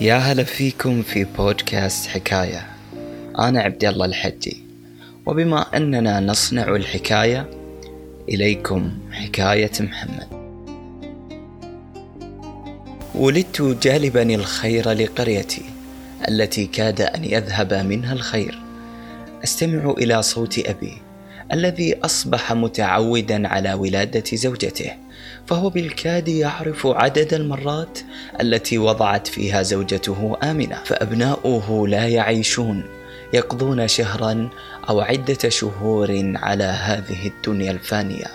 يا هلا فيكم في بودكاست حكاية. أنا عبد الله الحجي. وبما أننا نصنع الحكاية إليكم حكاية محمد. ولدت جالبا الخير لقريتي التي كاد أن يذهب منها الخير. أستمع إلى صوت أبي الذي أصبح متعودا على ولادة زوجته. فهو بالكاد يعرف عدد المرات التي وضعت فيها زوجته آمنة فأبناؤه لا يعيشون يقضون شهرا أو عدة شهور على هذه الدنيا الفانية.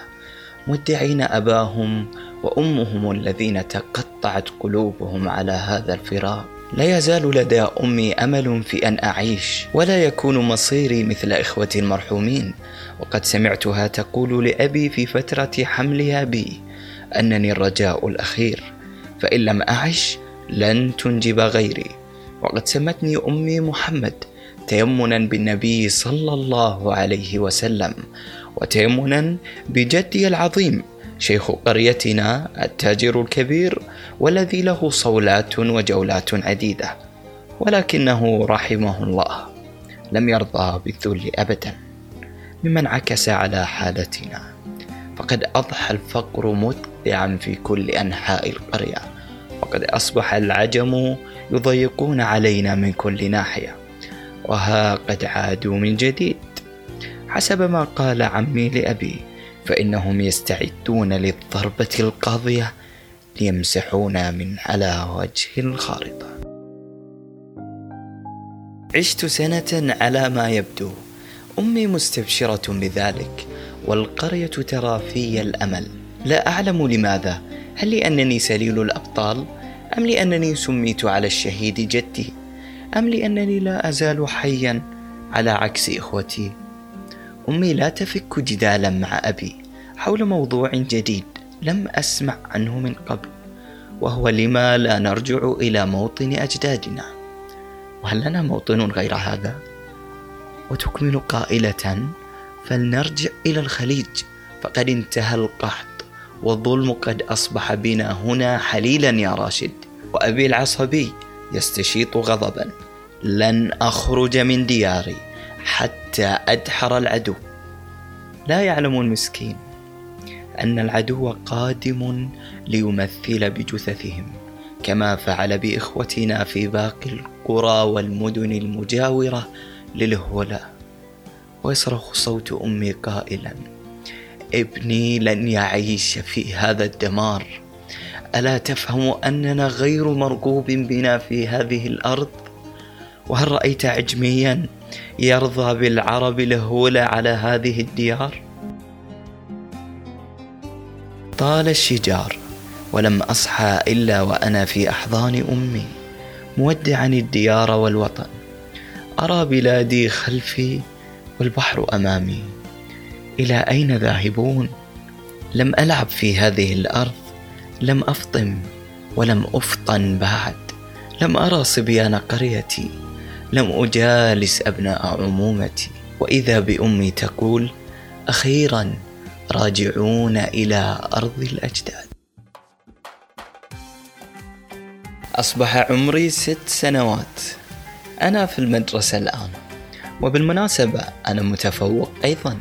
مدعين أباهم وأمهم الذين تقطعت قلوبهم على هذا الفراق. لا يزال لدى أمي أمل في أن أعيش ولا يكون مصيري مثل إخوتي المرحومين. وقد سمعتها تقول لأبي في فترة حملها بي أنني الرجاء الأخير فإن لم أعش لن تنجب غيري. وقد سمتني أمي محمد تيمنا بالنبي صلى الله عليه وسلم وتيمنا بجدي العظيم شيخ قريتنا التاجر الكبير والذي له صولات وجولات عديدة ولكنه رحمه الله. لم يرضى بالذل أبدا ممن عكس على حالتنا. فقد أضحى الفقر مدعا في كل أنحاء القرية وقد أصبح العجم يضيقون علينا من كل ناحية وها قد عادوا من جديد. حسب ما قال عمي لأبي فإنهم يستعدون للضربة القاضية ليمسحونا من على وجه الخارطة. عشت سنة على ما يبدو. أمي مستبشرة بذلك. والقرية ترى في الأمل. لا أعلم لماذا. هل لأنني سليل الأبطال؟ أم لأنني سميت على الشهيد جدي؟ أم لأنني لا أزال حيا على عكس إخوتي؟ أمي لا تفك جدالا مع أبي. حول موضوع جديد لم أسمع عنه من قبل. وهو لما لا نرجع إلى موطن أجدادنا. وهل لنا موطن غير هذا؟ وتكمل قائلة فلنرجع إلى الخليج. فقد انتهى القحط والظلم قد أصبح بنا هنا حليلا يا راشد. وأبي العصبي يستشيط غضبا. لن أخرج من دياري حتى أدحر العدو. لا يعلم المسكين أن العدو قادم ليمثل بجثثهم كما فعل بإخوتنا في باقي القرى والمدن المجاورة للهولاء. ويصرخ صوت أمي قائلا ابني لن يعيش في هذا الدمار. ألا تفهم أننا غير مرغوب بنا في هذه الأرض؟ وهل رأيت عجميا يرضى بالعرب الهولة على هذه الديار? طال الشجار ولم أصحى إلا وأنا في أحضان أمي مودعا الديار والوطن. أرى بلادي خلفي والبحر أمامي. إلى أين ذاهبون؟ لم ألعب في هذه الأرض لم أفطم ولم أفطن بعد. لم أرى صبيان قريتي لم أجالس أبناء عمومتي. وإذا بأمي تقول أخيرا راجعون إلى أرض الأجداد. أصبح عمري ست سنوات. أنا في المدرسة الآن. وبالمناسبة أنا متفوق أيضا.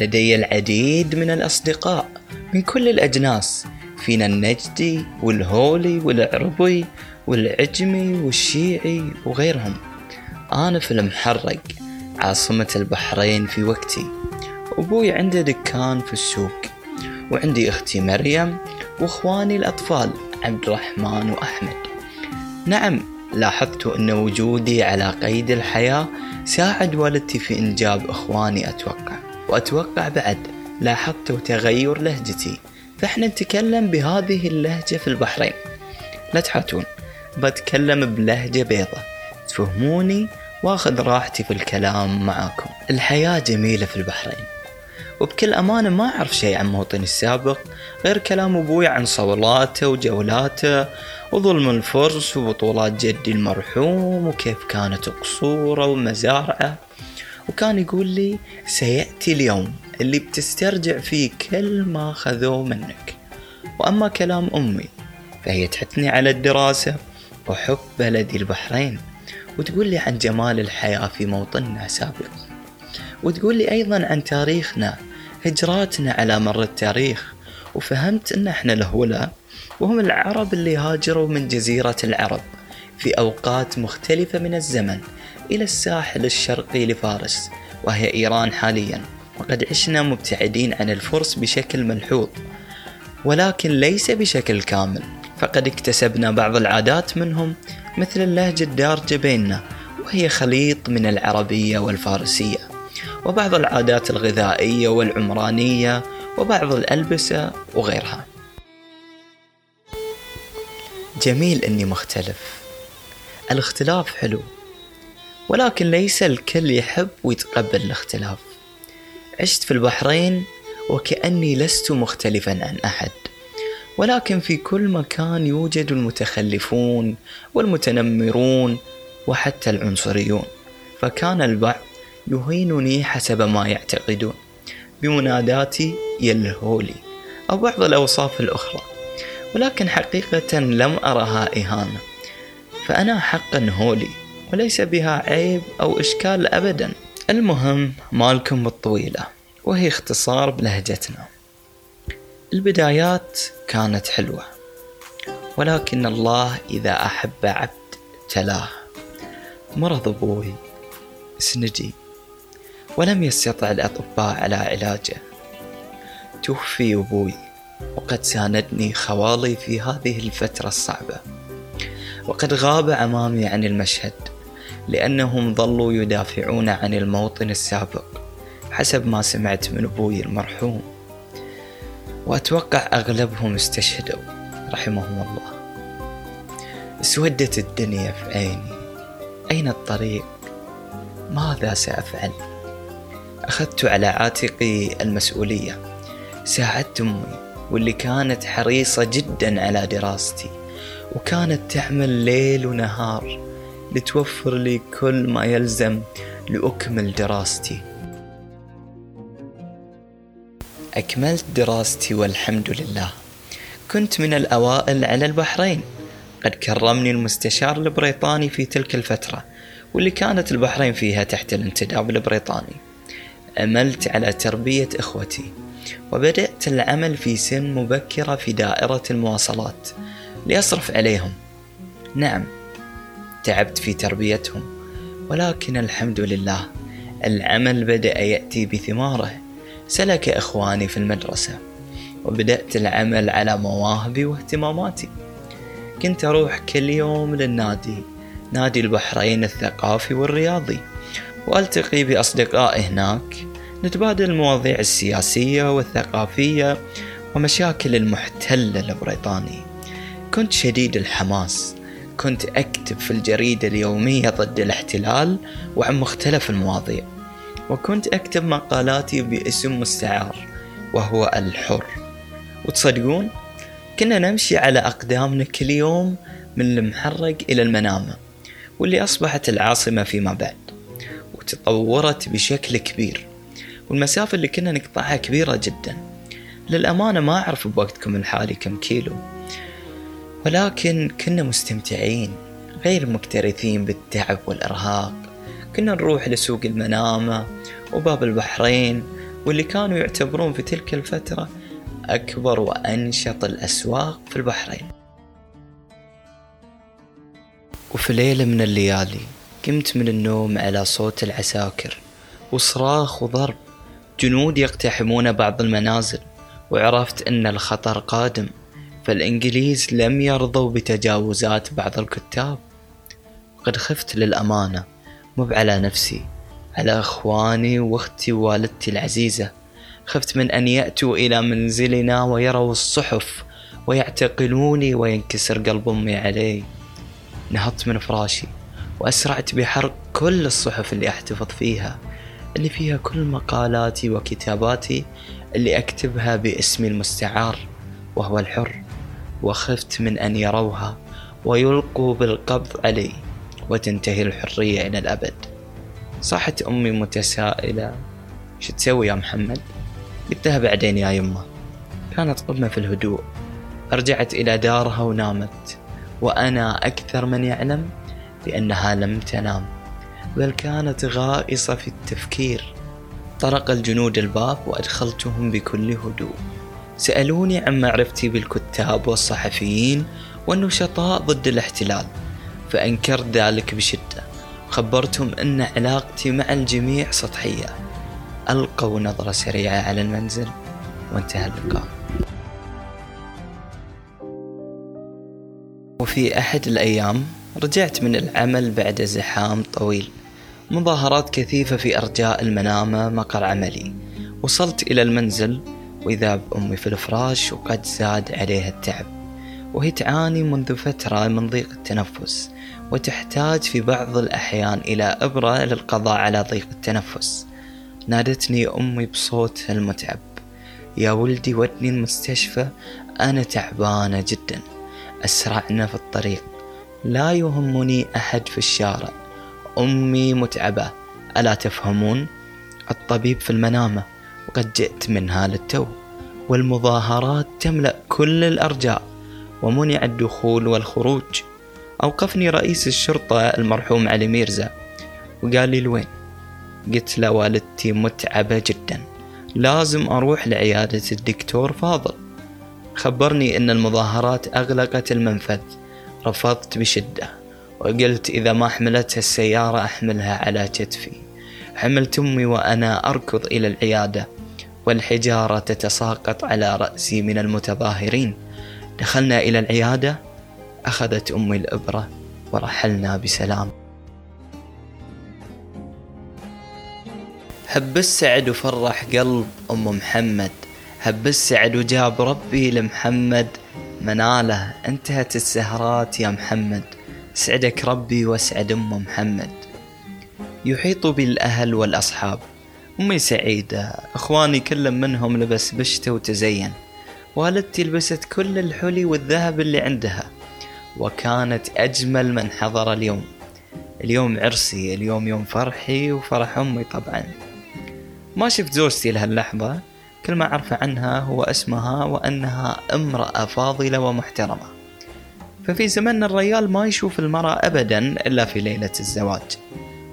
لدي العديد من الأصدقاء من كل الأجناس. فينا النجدي والهولي والعربي والعجمي والشيعي وغيرهم. أنا في المحرق عاصمة البحرين في وقتي. أبوي عنده دكان في السوق. وعندي أختي مريم وإخواني الأطفال عبد الرحمن وأحمد. نعم لاحظت أن وجودي على قيد الحياة ساعد والدتي في إنجاب إخواني أتوقع. وأتوقع بعد لاحظت تغير لهجتي. فإحنا نتكلم بهذه اللهجة في البحرين. لا تحاتون بتكلم بلهجة بيضة. تفهموني وأخذ راحتي في الكلام معاكم. الحياة جميلة في البحرين. وبكل أمانة ما أعرف شيء عن موطني السابق غير كلام أبوي عن صولاته وجولاته وظلم الفرس وبطولات جدي المرحوم وكيف كانت قصوره ومزارعه. وكان يقول لي سيأتي اليوم اللي بتسترجع فيه كل ما خذوه منك. وأما كلام أمي فهي تحثني على الدراسة وحب بلدي البحرين. وتقول لي عن جمال الحياة في موطننا سابقا. وتقول لي أيضا عن تاريخنا هجراتنا على مر التاريخ. وفهمت أن إحنا الهولة وهم العرب اللي هاجروا من جزيرة العرب في أوقات مختلفة من الزمن إلى الساحل الشرقي لفارس وهي إيران حاليا. وقد عشنا مبتعدين عن الفرس بشكل ملحوظ ولكن ليس بشكل كامل. فقد اكتسبنا بعض العادات منهم مثل اللهجة الدارجة بيننا وهي خليط من العربية والفارسية وبعض العادات الغذائية والعمرانية وبعض الألبسة وغيرها. جميل إني مختلف. الاختلاف حلو ولكن ليس الكل يحب ويتقبل الاختلاف. عشت في البحرين وكأني لست مختلفا عن أحد ولكن في كل مكان يوجد المتخلفون والمتنمرون وحتى العنصريون. فكان البعض يهينني حسب ما يعتقدون بمناداتي يلهولي أو بعض الأوصاف الأخرى. ولكن حقيقة لم أرها إهانة فأنا حقا هولي وليس بها عيب أو إشكال أبدا. المهم مالكم الطويلة وهي اختصار بلهجتنا. البدايات كانت حلوة ولكن الله إذا أحب عبد تلاه. مرض أبوي سنجي ولم يستطع الأطباء على علاجه. توفي أبوي. وقد ساندني خوالي في هذه الفترة الصعبة. وقد غاب أمامي عن المشهد لأنهم ظلوا يدافعون عن الموطن السابق حسب ما سمعت من أبوي المرحوم. وأتوقع أغلبهم استشهدوا رحمهم الله. اسودت الدنيا في عيني. أين الطريق؟ ماذا سأفعل؟ أخذت على عاتقي المسؤولية. ساعدت أمي. واللي كانت حريصة جدا على دراستي وكانت تعمل ليل ونهار لتوفر لي كل ما يلزم لأكمل دراستي. أكملت دراستي والحمد لله. كنت من الأوائل على البحرين. قد كرمني المستشار البريطاني في تلك الفترة واللي كانت البحرين فيها تحت الانتداب البريطاني. أملت على تربية إخوتي. وبدأت العمل في سن مبكرة في دائرة المواصلات لأصرف عليهم. نعم تعبت في تربيتهم ولكن الحمد لله العمل بدأ يأتي بثماره. سلك إخواني في المدرسة وبدأت العمل على مواهبي واهتماماتي. كنت أروح كل يوم للنادي نادي البحرين الثقافي والرياضي وألتقي بأصدقائي هناك نتبادل المواضيع السياسية والثقافية ومشاكل المحتل البريطاني. كنت شديد الحماس. كنت أكتب في الجريدة اليومية ضد الاحتلال وعن مختلف المواضيع. وكنت أكتب مقالاتي باسم مستعار وهو الحر. وتصدقون كنا نمشي على أقدامنا كل يوم من المحرق إلى المنامة واللي أصبحت العاصمة فيما بعد وتطورت بشكل كبير. والمسافة اللي كنا نقطعها كبيرة جدا. للأمانة ما أعرف بوقتكم الحالي كم كيلو ولكن كنا مستمتعين غير مكترثين بالتعب والإرهاق. كنا نروح لسوق المنامة وباب البحرين واللي كانوا يعتبرون في تلك الفترة أكبر وأنشط الأسواق في البحرين. وفي ليلة من الليالي قمت من النوم على صوت العساكر وصراخ وضرب جنود يقتحمون بعض المنازل وعرفت أن الخطر قادم فالإنجليز لم يرضوا بتجاوزات بعض الكتاب. وقد خفت للأمانة مو على نفسي على أخواني وأختي ووالدتي العزيزة. خفت من أن يأتوا إلى منزلنا ويروا الصحف ويعتقلوني وينكسر قلب أمي علي. نهضت من فراشي وأسرعت بحرق كل الصحف اللي أحتفظ فيها. اللي فيها كل مقالاتي وكتاباتي اللي أكتبها باسمي المستعار وهو الحر وخفت من أن يروها ويلقوا بالقبض علي وتنتهي الحرية إلى الأبد. صاحت أمي متسائلة شو تسوي يا محمد؟ قلت لها بعدين يا يمه كانت قمة في الهدوء. رجعت إلى دارها ونامت وأنا أكثر من يعلم بأنها لم تنام. بل كانت غائصة في التفكير. طرق الجنود الباب وأدخلتهم بكل هدوء. سألوني عن معرفتي بالكتاب والصحفيين والنشطاء ضد الاحتلال فأنكرت ذلك بشدة. خبرتهم أن علاقتي مع الجميع سطحية. ألقوا نظرة سريعة على المنزل وانتهى اللقاء. وفي أحد الأيام رجعت من العمل بعد زحام طويل. مظاهرات كثيفة في أرجاء المنامة مقر عملي. وصلت إلى المنزل وإذا بأمي في الفراش وقد زاد عليها التعب. وهي تعاني منذ فترة من ضيق التنفس وتحتاج في بعض الأحيان إلى إبرة للقضاء على ضيق التنفس. نادتني أمي بصوتها المتعب. يا ولدي ودني المستشفى أنا تعبانة جدا. أسرعنا في الطريق. لا يهمني أحد في الشارع. أمي متعبة. ألا تفهمون؟ الطبيب في المنامة. وقد جئت منها للتو. والمظاهرات تملأ كل الأرجاء. ومنع الدخول والخروج. أوقفني رئيس الشرطة المرحوم علي ميرزا. وقال لي لوين؟ قلت له والدتي متعبة جدا. لازم أروح لعيادة الدكتور فاضل. خبرني أن المظاهرات أغلقت المنفذ. رفضت بشدة. وقلت إذا ما حملتها السيارة أحملها على كتفي حملت أمي وأنا أركض إلى العيادة والحجارة تتساقط على رأسي من المتظاهرين دخلنا إلى العيادة أخذت أمي الإبرة ورحلنا بسلام. هب السعد وفرح قلب أم محمد. هب السعد وجاب ربي لمحمد. مناله انتهت السهرات يا محمد. سعدك ربي واسعد أم محمد. يحيط بالأهل والأصحاب. أمي سعيدة. أخواني كل منهم لبس بشته وتزين. والدتي لبست كل الحلي والذهب اللي عندها. وكانت أجمل من حضر اليوم. اليوم عرسي اليوم يوم فرحي وفرح أمي طبعا. ما شفت زوجتي لهاللحظة. كل ما أعرف عنها هو اسمها وأنها امرأة فاضلة ومحترمة. ففي زمننا الريال ما يشوف المرأة أبدا إلا في ليلة الزواج.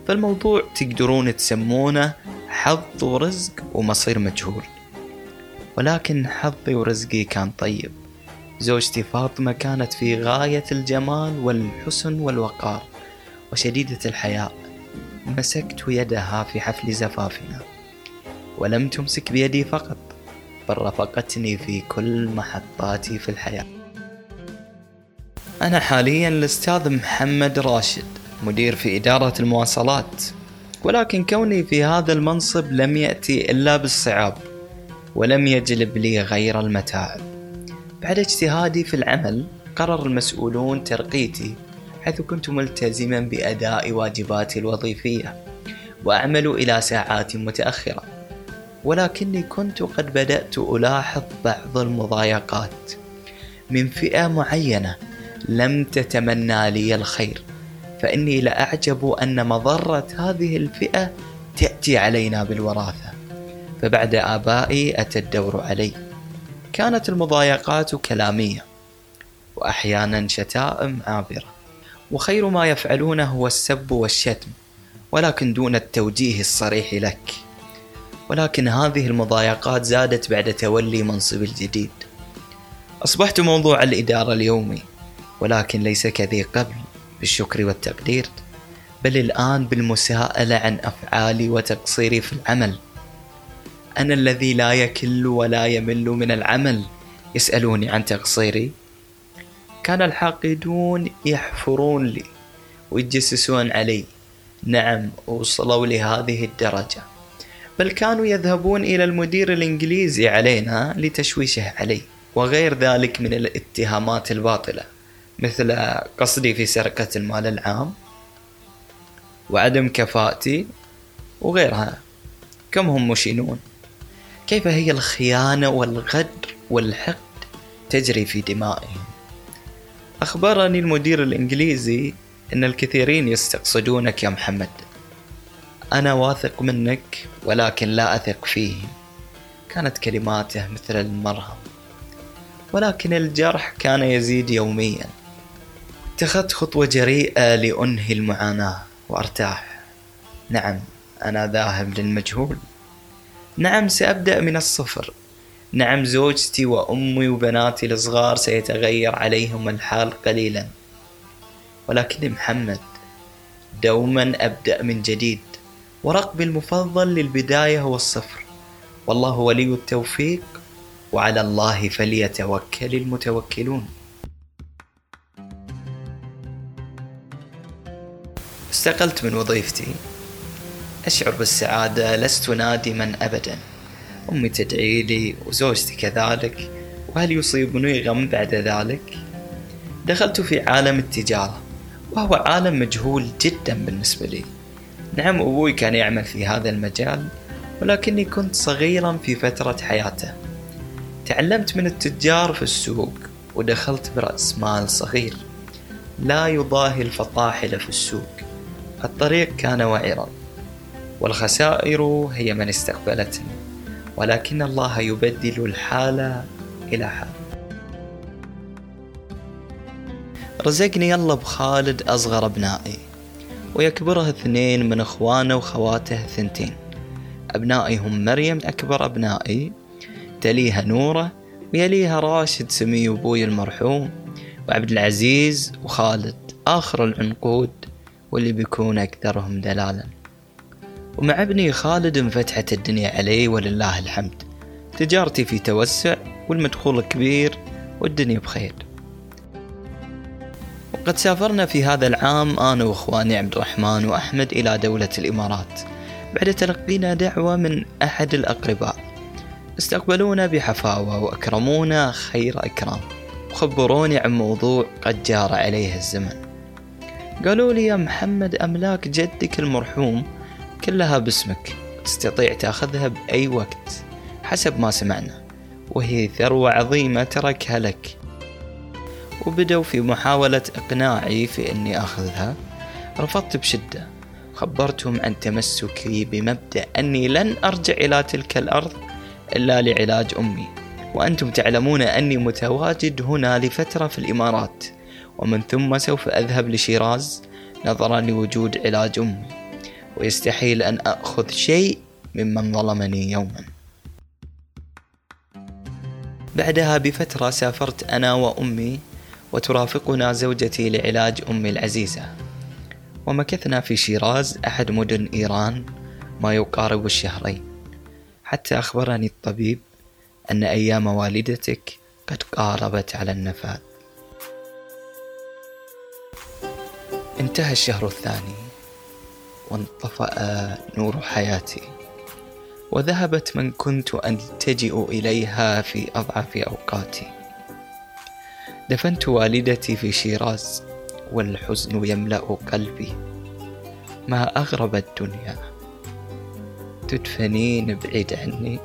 فالموضوع تقدرون تسمونه حظ ورزق ومصير مجهول. ولكن حظي ورزقي كان طيب. زوجتي فاطمة كانت في غاية الجمال والحسن والوقار وشديدة الحياء. مسكت يدها في حفل زفافنا. ولم تمسك بيدي فقط بل رافقتني في كل محطاتي في الحياة. أنا حاليا الأستاذ محمد راشد مدير في إدارة المواصلات. ولكن كوني في هذا المنصب لم يأتي إلا بالصعاب ولم يجلب لي غير المتاعب. بعد اجتهادي في العمل قرر المسؤولون ترقيتي حيث كنت ملتزما بأداء واجباتي الوظيفية وأعمل إلى ساعات متأخرة. ولكني كنت قد بدأت ألاحظ بعض المضايقات من فئة معينة. لم تتمنى لي الخير. فإني لأعجب أن مضرة هذه الفئة تأتي علينا بالوراثة. فبعد آبائي أتى الدور علي. كانت المضايقات كلامية وأحيانا شتائم عابرة. وخير ما يفعلونه هو السب والشتم ولكن دون التوجيه الصريح لك. ولكن هذه المضايقات زادت بعد تولي منصبي الجديد. أصبحت موضوع الإدارة اليومي ولكن ليس كذي قبل بالشكر والتقدير بل الآن بالمساءلة عن أفعالي وتقصيري في العمل. أنا الذي لا يكل ولا يمل من العمل. يسألوني عن تقصيري. كان الحاقدون يحفرون لي ويتجسسون علي. نعم وصلوا لهذه الدرجة. بل كانوا يذهبون إلى المدير الإنجليزي علينا لتشويشه علي وغير ذلك من الاتهامات الباطلة. مثل قصدي في سرقة المال العام وعدم كفاءتي وغيرها. كم هم مشينون؟ كيف هي الخيانة والغدر والحقد تجري في دمائهم؟ أخبرني المدير الإنجليزي أن الكثيرين يستقصدونك يا محمد. أنا واثق منك ولكن لا أثق فيهم كانت كلماته مثل المرهم. ولكن الجرح كان يزيد يوميا. اتخذت خطوة جريئة لأنهي المعاناة وأرتاح. نعم أنا ذاهب للمجهول. نعم سأبدأ من الصفر. نعم زوجتي وأمي وبناتي الصغار سيتغير عليهم الحال قليلا. ولكني محمد دوما أبدأ من جديد. ورقبي المفضل للبداية هو الصفر. والله ولي التوفيق وعلى الله فليتوكل المتوكلون. استقلت من وظيفتي. أشعر بالسعادة لست نادما أبدا. أمي تدعي لي وزوجتي كذلك. وهل يصيبني غم بعد ذلك؟ دخلت في عالم التجارة وهو عالم مجهول جدا بالنسبة لي. نعم أبوي كان يعمل في هذا المجال ولكني كنت صغيرا في فترة حياته. تعلمت من التجار في السوق ودخلت برأس مال صغير. لا يضاهي الفطاحل في السوق. الطريق كان وعرا والخسائر هي من استقبلتني ولكن الله يبدل الحال إلى حال. رزقني الله بخالد أصغر أبنائي ويكبره اثنين من إخوانه وخواته الثنتين أبنائي هم مريم أكبر أبنائي تليها نورة ويليها راشد سمي أبوي المرحوم وعبد العزيز وخالد آخر العنقود. واللي بيكون أكثرهم دلالا. ومع ابني خالد انفتحت الدنيا علي ولله الحمد. تجارتي في توسع والمدخول كبير والدنيا بخير. وقد سافرنا في هذا العام أنا وإخواني عبد الرحمن وأحمد إلى دولة الإمارات. بعد تلقينا دعوة من أحد الأقرباء. استقبلونا بحفاوة وأكرمونا خير إكرام. وخبروني عن موضوع قد جار عليه الزمن. قالوا لي يا محمد أملاك جدك المرحوم كلها باسمك تستطيع تأخذها بأي وقت حسب ما سمعنا وهي ثروة عظيمة تركها لك. وبدوا في محاولة إقناعي في أني أخذها. رفضت بشدة. خبرتهم عن تمسكي بمبدأ أني لن أرجع إلى تلك الأرض إلا لعلاج أمي. وأنتم تعلمون أني متواجد هنا لفترة في الإمارات. ومن ثم سوف أذهب لشيراز نظرا لوجود علاج أمي ويستحيل أن أخذ شيء ممن ظلمني يوما. بعدها بفترة سافرت أنا وأمي وترافقنا زوجتي لعلاج أمي العزيزة. ومكثنا في شيراز أحد مدن إيران ما يقارب الشهرين. حتى أخبرني الطبيب أن أيام والدتك قد قاربت على النفاذ. انتهى الشهر الثاني وانطفأ نور حياتي وذهبت من كنت ألتجئ إليها في أضعف أوقاتي. دفنت والدتي في شيراز والحزن يملأ قلبي. ما أغرب الدنيا. تدفنين بعيد عني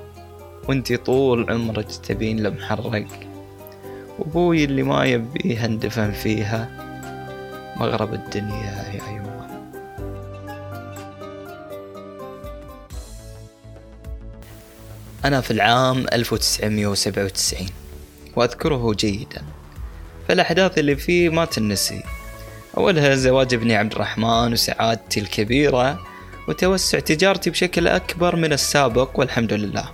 وانتي طول عمرك تبين لمحرق وابوي اللي ما يبيها اندفن فيها. مغرب الدنيا يا يما أنا في العام 1997 وأذكره جيدا. فالأحداث اللي فيه ما تنسي. أولها زواج ابني عبد الرحمن وسعادتي الكبيرة وتوسع تجارتي بشكل أكبر من السابق والحمد لله.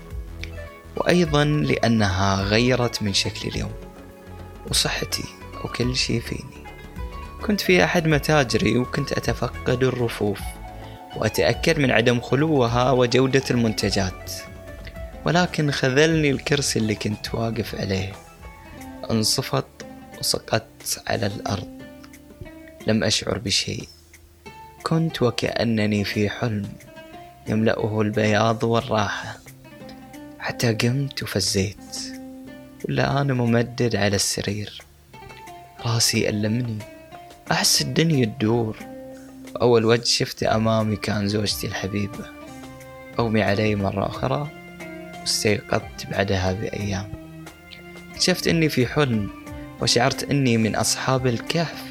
وأيضا لأنها غيرت من شكلي اليوم وصحتي وكل شيء فيني. كنت في أحد متاجري وكنت أتفقد الرفوف وأتأكد من عدم خلوها وجودة المنتجات. ولكن خذلني الكرسي اللي كنت واقف عليه. انصفط وسقطت على الأرض. لم أشعر بشيء. كنت وكأنني في حلم يملأه البياض والراحة. حتى قمت وفزيت. ولا أنا ممدد على السرير. راسي يألمني أحس الدنيا تدور. أول وجه شفته أمامي كان زوجتي الحبيبة. أغمي علي مرة أخرى واستيقظت بعدها بأيام اكتشفت أني في حلم وشعرت أني من أصحاب الكهف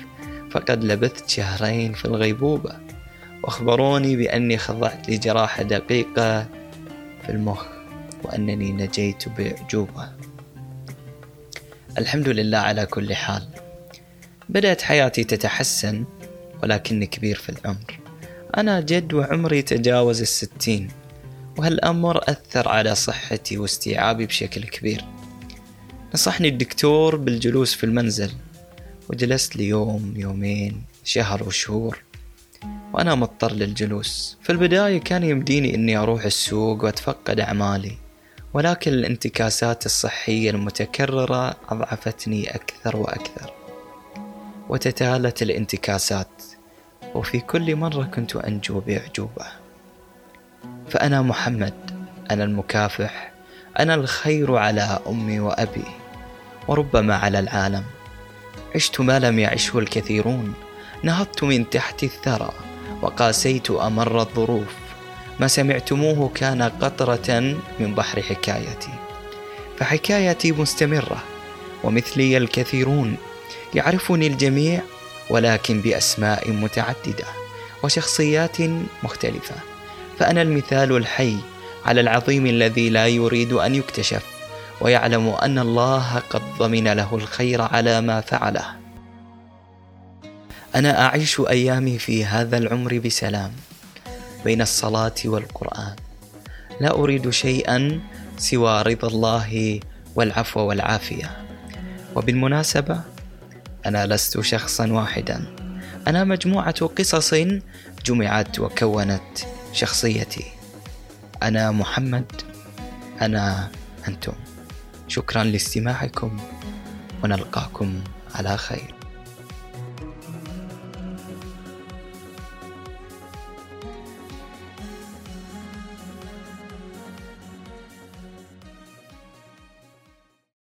فقد لبثت شهرين في الغيبوبة. وأخبروني بأني خضعت لجراحة دقيقة في المخ وأنني نجيت بأعجوبة. الحمد لله على كل حال. بدأت حياتي تتحسن ولكني كبير في العمر. أنا جد وعمري تجاوز الستين وهالأمر أثر على صحتي واستيعابي بشكل كبير. نصحني الدكتور بالجلوس في المنزل وجلست لي يوم يومين شهر وشهور. وأنا مضطر للجلوس. في البداية كان يمديني أني أروح السوق وأتفقد أعمالي ولكن الانتكاسات الصحية المتكررة أضعفتني أكثر وأكثر. وتتالت الانتكاسات وفي كل مرة كنت أنجو بأعجوبة. فأنا محمد أنا المكافح أنا الخير على أمي وأبي وربما على العالم. عشت ما لم يعشه الكثيرون نهضت من تحت الثرى وقاسيت أمر الظروف. ما سمعتموه كان قطرة من بحر حكايتي. فحكايتي مستمرة ومثلي الكثيرون يعرفني الجميع ولكن بأسماء متعددة وشخصيات مختلفة. فأنا المثال الحي على العظيم الذي لا يريد أن يكتشف ويعلم أن الله قد ضمن له الخير على ما فعله. أنا أعيش أيامي في هذا العمر بسلام بين الصلاة والقرآن. لا أريد شيئا سوى رضا الله والعفو والعافية. وبالمناسبة أنا لست شخصا واحدا. أنا مجموعة قصص جمعت وكونت شخصيتي. أنا محمد. أنا أنتم. شكرا لاستماعكم. ونلقاكم على خير.